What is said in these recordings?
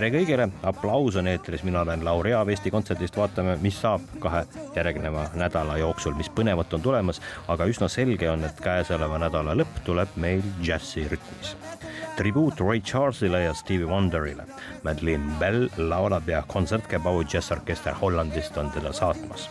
tere kõigile, aplaus on eetris, mina olen Lauri Aav Eesti Kontserdist, vaatame, mis saab kahe järgneva nädala jooksul, mis põnevat on tulemas, aga üsna selge on, et käesoleva nädala lõpp tuleb meil džässi rütmis. tribuut Ray Charlesile ja Stevie Wonderile. Madeleine Bell laulab ja kontsertgebau džässorkester Hollandist on teda saatmas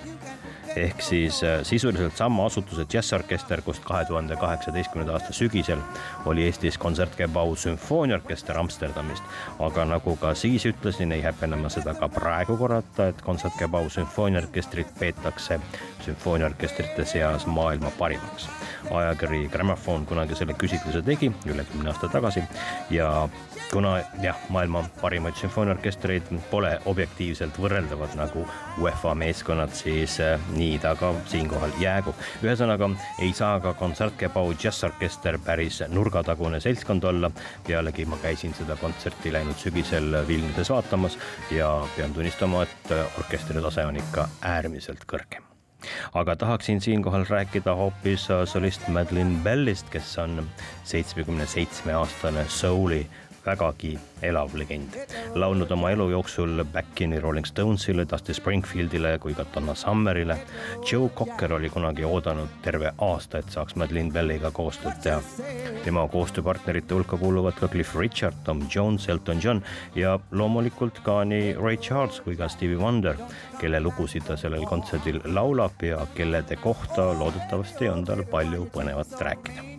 ehk siis äh, sisuliselt sama asutuse džässorkester, kust kahe tuhande kaheksateistkümnenda aasta sügisel oli Eestis kontsertgebau sümfooniaorkester Amsterdamist. aga nagu ka siis ütlesin, ei häbene ma seda ka praegu korrata, et kontsertgebau sümfooniaorkestrit peetakse sümfooniaorkestrite seas maailma parimaks. ajakiri Grammofon kunagi selle küsitluse tegi üle kümne aasta tagasi ja kuna jah, maailma parimaid sümfooniaorkestreid pole objektiivselt võrreldavad nagu UEFA meeskonnad, siis äh, nii ta ka siinkohal jäägu. ühesõnaga ei saa ka kontsertgebau džässorkester päris nurgatagune seltskond olla. pealegi ma käisin seda kontserti läinud sügisel Vilniuses vaatamas ja pean tunnistama, et orkestri tase on ikka äärmiselt kõrge aga tahaksin siinkohal rääkida hoopis solist Madeleine Bellist, kes on seitsmekümne seitsme aastane souli vägagi elav legend. laulnud oma elu jooksul back'i nii Rolling Stonesile, Dusty Springfieldile kui ka Donna Summerile. Joe Cocker oli kunagi oodanud terve aasta, et saaks Madeleine Belliga koostööd teha. tema koostööpartnerite hulka kuuluvad ka Cliff Richard, Tom Jones, Elton John ja loomulikult ka nii Ray Charles kui ka Stevie Wonder, kelle lugusid ta sellel kontserdil laulab ja kellede kohta loodetavasti on tal palju põnevat rääkida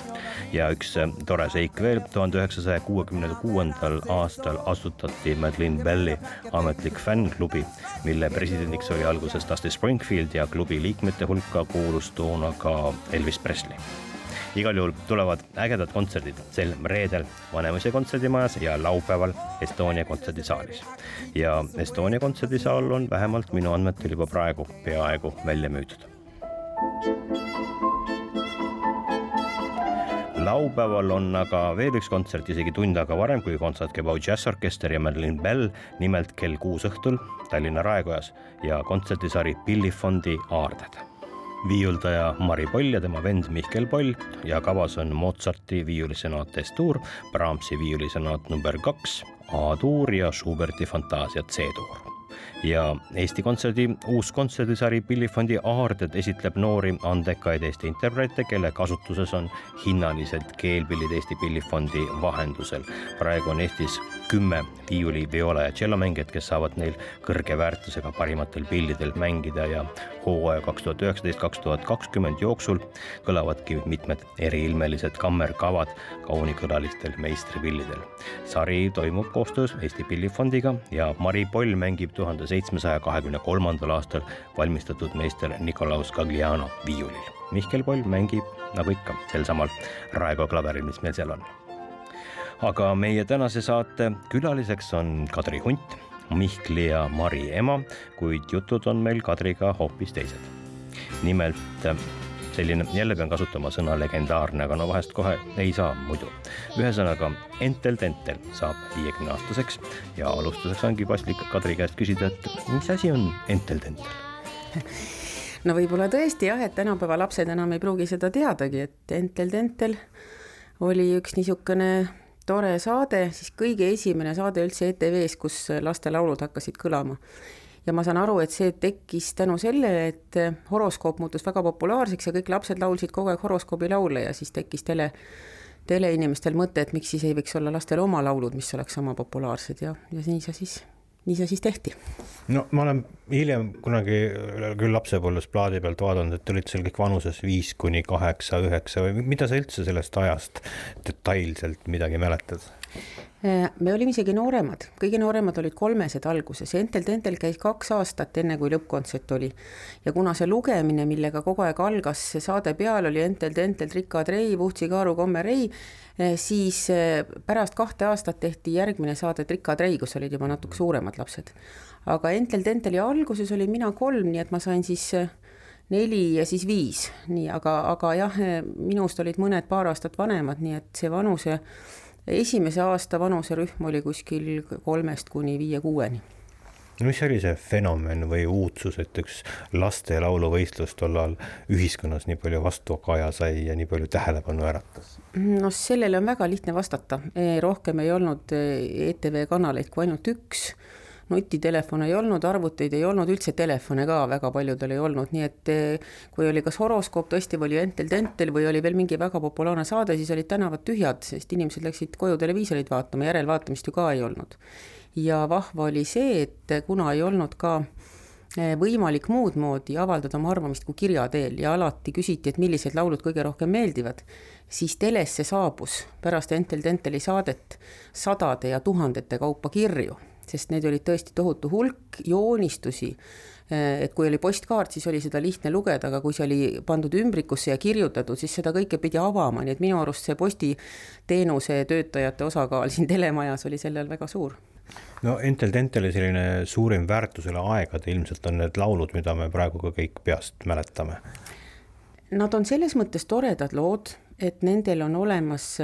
ja üks äh, tore seik veel, tuhande üheksasaja kuuekümne kuuendal aastal asutati Madeleine Belli ametlik fännklubi, mille presidendiks oli alguses Dusty Springfield ja klubi liikmete hulka kuulus toona ka Elvis Presley. Igal juhul tulevad ägedad kontserdid sel reedel Vanemuise kontserdimajas ja laupäeval Estonia kontserdisaalis. ja Estonia kontserdisaal on vähemalt minu andmetel juba praegu peaaegu välja müüdud laupäeval on aga veel üks kontsert isegi tund aega varem kui kontsertgebau džässorkester ja Madeleine Bell, nimelt kell kuus õhtul Tallinna Raekojas. Ja kontserdisari Pillifondi aarded. Viiuldaja Mari Poll ja tema vend Mihkel Poll ja kavas on Mozarti viiulisenaat S-tuur, Brahmsi viiulisenaat number kaks, A-tuur ja Schuberti fantaasia C-tuur ja Eesti Kontserdi uus kontserdisari Pillifondi Aarded esitleb noori andekaid Eesti interprete, kelle kasutuses on hinnalised keelpillid Eesti Pillifondi vahendusel. praegu on Eestis kümme viiuli, viola ja tšellomängijat, kes saavad neil kõrge väärtusega parimatel pillidel mängida ja hooaja kaks tuhat üheksateist, kaks tuhat kakskümmend jooksul kõlavadki mitmed eriilmelised kammerkavad kaunikõlalistel meistripillidel. sari toimub koostöös Eesti Pillifondiga ja Mari Poll mängib tuhande seitsmesaja kahekümne kolmandal aastal valmistatud meister Nikolaus Gagliano viiulil. Mihkel Poll mängib nagu ikka sel samal Raekoja klaveril, mis meil seal on. aga meie tänase saate külaliseks on Kadri Hunt, Mihkli ja Mari ema, kuid jutud on meil Kadriga hoopis teised. nimelt selline, jälle pean kasutama sõna legendaarne, aga no vahest kohe ei saa muidu. ühesõnaga, Entel Tentel saab viiekümne aastaseks ja alustuseks ongi paslik Kadri käest küsida, et mis asi on Entel Tentel? no võib-olla tõesti jah, et tänapäeva lapsed enam ei pruugi seda teadagi, et Entel Tentel oli üks niisugune tore saade, siis kõige esimene saade üldse ETV-s, kus lastelaulud hakkasid kõlama ja ma saan aru, et see tekkis tänu sellele, et horoskoop muutus väga populaarseks ja kõik lapsed laulsid kogu aeg horoskoobi laule ja siis tekkis tele, teleinimestel mõte, et miks siis ei võiks olla lastel oma laulud, mis oleks sama populaarsed ja, ja nii see siis, nii see siis tehti. no ma olen hiljem kunagi küll lapsepõlves plaadi pealt vaadanud, et olid seal kõik vanuses viis kuni kaheksa, üheksa või mida sa üldse sellest ajast detailselt midagi mäletad? Me olime isegi nooremad, kõige nooremad olid kolmesed alguses, Entel Tentel käis kaks aastat, enne kui lõppkontsert oli. ja kuna see lugemine, millega kogu aeg algas see saade peal, oli Entel Tentel, Trika Trei, Vuhtsi Kaaru, Komme Rei, siis äh, pärast kahte aastat tehti järgmine saade Trika Trei, kus olid juba natuke suuremad lapsed. aga Entel Tenteli alguses olin mina kolm, nii et ma sain siis neli ja siis viis, nii, aga, aga jah, minust olid mõned paar aastat vanemad, nii et see vanuse esimese aasta vanuserühm oli kuskil kolmest kuni viie-kuueni no mis oli see fenomen või uudsus, et üks laste lauluvõistlus tollal ühiskonnas nii palju vastukaja sai ja nii palju tähelepanu äratas? no sellele on väga lihtne vastata, rohkem ei olnud ETV kanaleid kui ainult üks nutitelefone ei olnud, arvuteid ei olnud, üldse telefone ka väga paljudel ei olnud, nii et eh, kui oli kas horoskoop tõesti või oli Entel-Tentel või oli veel mingi väga populaarne saade, siis olid tänavad tühjad, sest inimesed läksid koju televiisorit vaatama, järelvaatamist ju ka ei olnud. ja vahva oli see, et kuna ei olnud ka eh, võimalik muud moodi avaldada oma arvamist kui kirja teel ja alati küsiti, et millised laulud kõige rohkem meeldivad, siis telesse saabus pärast Entel Tenteli saadet sadade ja tuhandete kaupa kirju sest neid olid tõesti tohutu hulk joonistusi. et kui oli postkaart, siis oli seda lihtne lugeda, aga kui see oli pandud ümbrikusse ja kirjutatud, siis seda kõike pidi avama, nii et minu arust see postiteenuse töötajate osakaal siin telemajas oli sel ajal väga suur no Entel Tenteli selline suurim väärtus üle aegade ilmselt on need laulud, mida me praegu ka kõik peast mäletame. Nad on selles mõttes toredad lood, et nendel on olemas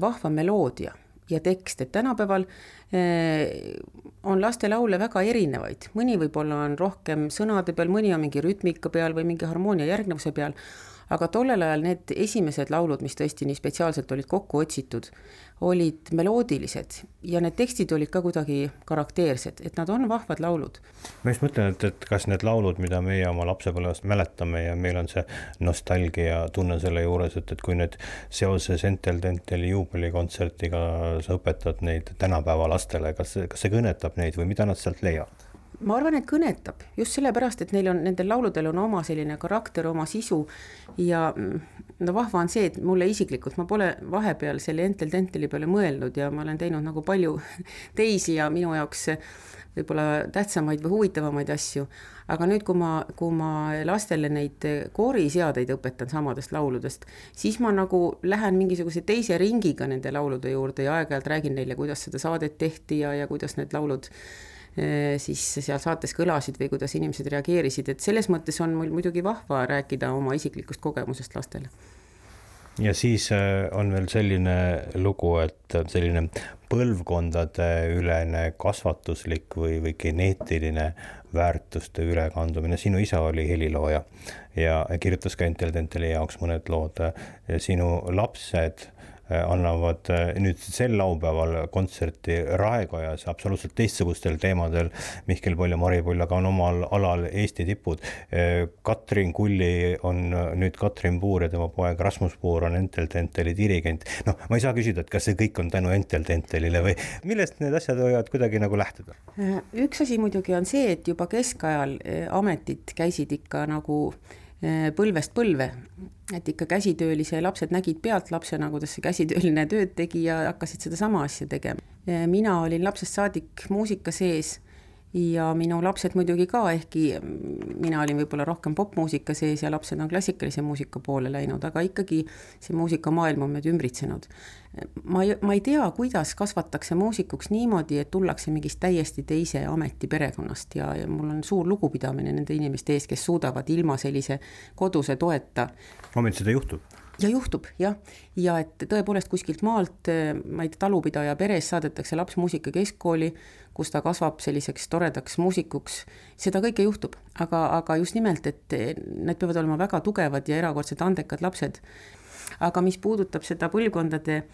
vahva meloodia ja tekst, et tänapäeval eh, on lastelaule väga erinevaid, mõni võib-olla on rohkem sõnade peal, mõni on mingi rütmika peal või mingi harmoonia järgnevuse peal, aga tollel ajal need esimesed laulud, mis tõesti nii spetsiaalselt olid kokku otsitud, olid meloodilised ja need tekstid olid ka kuidagi karakteersed, et nad on vahvad laulud. ma just mõtlen, et, et kas need laulud, mida meie oma lapsepõlvest mäletame ja meil on see nostalgia tunne selle juures, et, et kui nüüd seoses Entel Tenteli juubelikontsertiga sa õpetad neid tänapäeva lastele, kas, kas see kõnetab neid või mida nad sealt leiavad? Ma arvan, et kõnetab just sellepärast, et neil on, nendel lauludel on oma selline karakter, oma sisu ja no vahva on see, et mulle isiklikult, ma pole vahepeal selle Entel Tenteli peale mõelnud ja ma olen teinud nagu palju teisi ja minu jaoks võib-olla tähtsamaid või huvitavamaid asju. aga nüüd, kui ma, kui ma lastele neid kooriseadeid õpetan samadest lauludest, siis ma nagu lähen mingisuguse teise ringiga nende laulude juurde ja aeg-ajalt räägin neile, kuidas seda saadet tehti ja, ja kuidas need laulud Äh, siis seal saates kõlasid või kuidas inimesed reageerisid, et selles mõttes on mul muidugi vahva rääkida oma isiklikust kogemusest lastele ja siis äh, on veel selline lugu, et selline põlvkondadeülene kasvatuslik või, või geneetiline väärtuste ülekandumine, sinu isa oli helilooja ja kirjutas ka Entel Tenteli jaoks mõned lood. sinu lapsed Äh, annavad äh, nüüd sel laupäeval kontserti Raekojas absoluutselt teistsugustel teemadel. Mihkel Poll ja Mari Poll, aga on omal alal Eesti tipud. Äh, Katrin Kulli on nüüd Katrin Puur ja tema poeg Rasmus Puur on Entel Tenteli dirigent. noh, ma ei saa küsida, et kas see kõik on tänu Entel Tentelile või millest need asjad võivad kuidagi nagu lähtuda? üks asi muidugi on see, et juba keskajal ametid käisid ikka nagu Äh, põlvest põlve, et ikka käsitöölise lapsed nägid pealt lapsena, kuidas see käsitööline tööd tegi ja hakkasid sedasama asja tegema. Äh, mina olin lapsest saadik muusika sees ja minu lapsed muidugi ka, ehkki mina olin võib-olla rohkem popmuusika sees ja lapsed on klassikalise muusika poole läinud, aga ikkagi see muusikamaailm on meid ümbritsenud. ma ei, ma ei tea, kuidas kasvatakse muusikuks niimoodi, et tullakse mingist täiesti teise ameti perekonnast ja, ja mul on suur lugupidamine nende inimeste ees, kes suudavad ilma sellise koduse toeta. ometi seda juhtub ja juhtub jah, ja et tõepoolest kuskilt maalt, ma ei tea, talupidaja peres saadetakse laps muusika keskkooli, kus ta kasvab selliseks toredaks muusikuks, seda kõike juhtub, aga, aga just nimelt, et need peavad olema väga tugevad ja erakordselt andekad lapsed. aga mis puudutab seda põlvkondade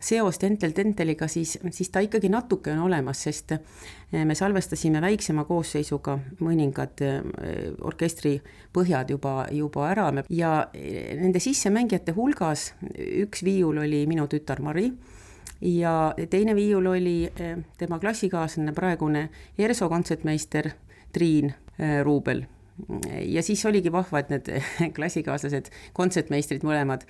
seost Entel Tenteliga, siis, siis ta ikkagi natuke on olemas, sest eh, me salvestasime väiksema koosseisuga mõningad eh, orkestri põhjad juba, juba ära. Ja eh, nende sissemängijate hulgas üks viiul oli minu tütar Mari ja teine viiul oli tema klassikaaslane, praegune ERSO kontsertmeister Triin Ruubel. Ja siis oligi vahva, et need klassikaaslased, kontsertmeistrid mõlemad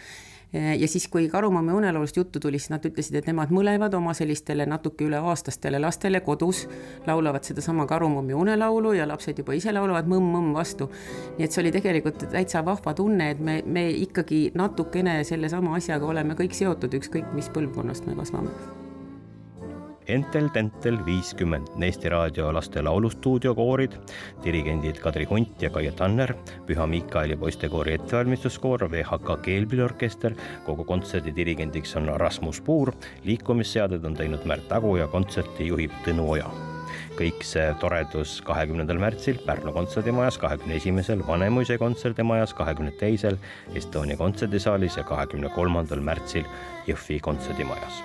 ja siis, kui Karumammi unelaulust juttu tuli, siis nad ütlesid, et nemad mõlemad oma sellistele natuke üle aastastele lastele kodus laulavad sedasama Karumammi unelaulu ja lapsed juba ise laulavad mõmm-mõmm vastu. nii et see oli tegelikult täitsa vahva tunne, et me, me ikkagi natukene sellesama asjaga oleme kõik seotud, ükskõik mis põlvkonnast me kasvame Entel Tentel viiskümmend, Eesti Raadio laste laulustuudio koorid, dirigendid Kadri Hunt ja Kaie Tanner, Püha Miikaeli poistekoori ettevalmistuskoor, VHK keelpilliorkester, kogu kontserdi dirigendiks on Rasmus Puur, liikumisseaded on teinud Märt Agu ja kontserti juhib Tõnu Oja. Kõik see toredus kahekümnendal märtsil Pärnu kontserdimajas, kahekümne esimesel Vanemuise kontserdimajas, kahekümne teisel Estonia kontserdisaalis ja kahekümne kolmandal märtsil Jõhvi kontserdimajas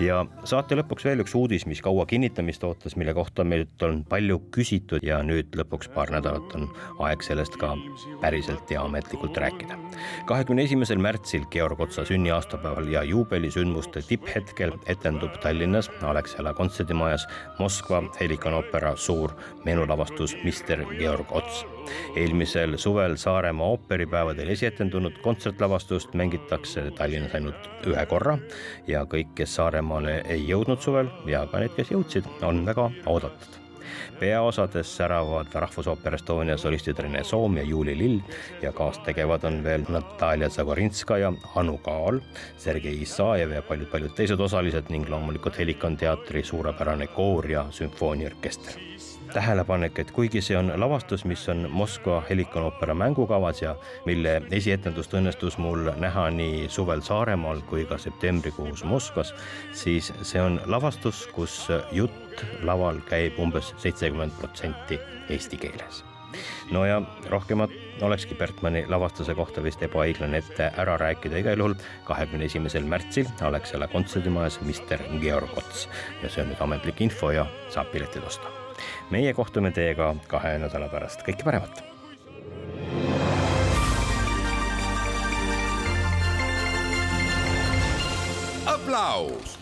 ja saate lõpuks veel üks uudis, mis kaua kinnitamist ootas, mille kohta meilt on palju küsitud ja nüüd lõpuks paar nädalat on aeg sellest ka päriselt ja ametlikult rääkida. kahekümne esimesel märtsil Georg Otsa sünniaastapäeval ja juubelisündmuste tipphetkel etendub Tallinnas Alexela kontserdimajas Moskva Helikon oopera suur meenulavastus Mister Georg Ots. eelmisel suvel Saaremaa ooperipäevadel esietendunud kontsertlavastust mängitakse Tallinnas ainult ühe korra ja kõik, kes Saaremaale ei jõudnud suvel ja ka need, kes jõudsid, on väga oodatud. Peaosades säravad Rahvusoopera Estonia solistid Rene Soom ja Juuli Lill ja kaastegevad on veel Natalja Zagorinskaja, Anu Kaal, Sergei Isajev ja paljud-paljud teised osalised ning loomulikult Helikon teatri suurepärane koor ja sümfooniaorkester tähelepanek, et kuigi see on lavastus, mis on Moskva Helikon oopera mängukavas ja mille esietendust õnnestus mul näha nii suvel Saaremaal kui ka septembrikuus Moskvas, siis see on lavastus, kus jutt laval käib umbes seitsekümmend protsenti eesti keeles. No ja rohkemat olekski Bertmanni lavastuse kohta vist ebaõiglane ette ära rääkida, igal juhul kahekümne esimesel märtsil Alexela kontserdimajas Mister Georg Ots. Ja see on nüüd ametlik info ja saab piletid osta meie kohtume teiega kahe nädala pärast, kõike paremat. aplaus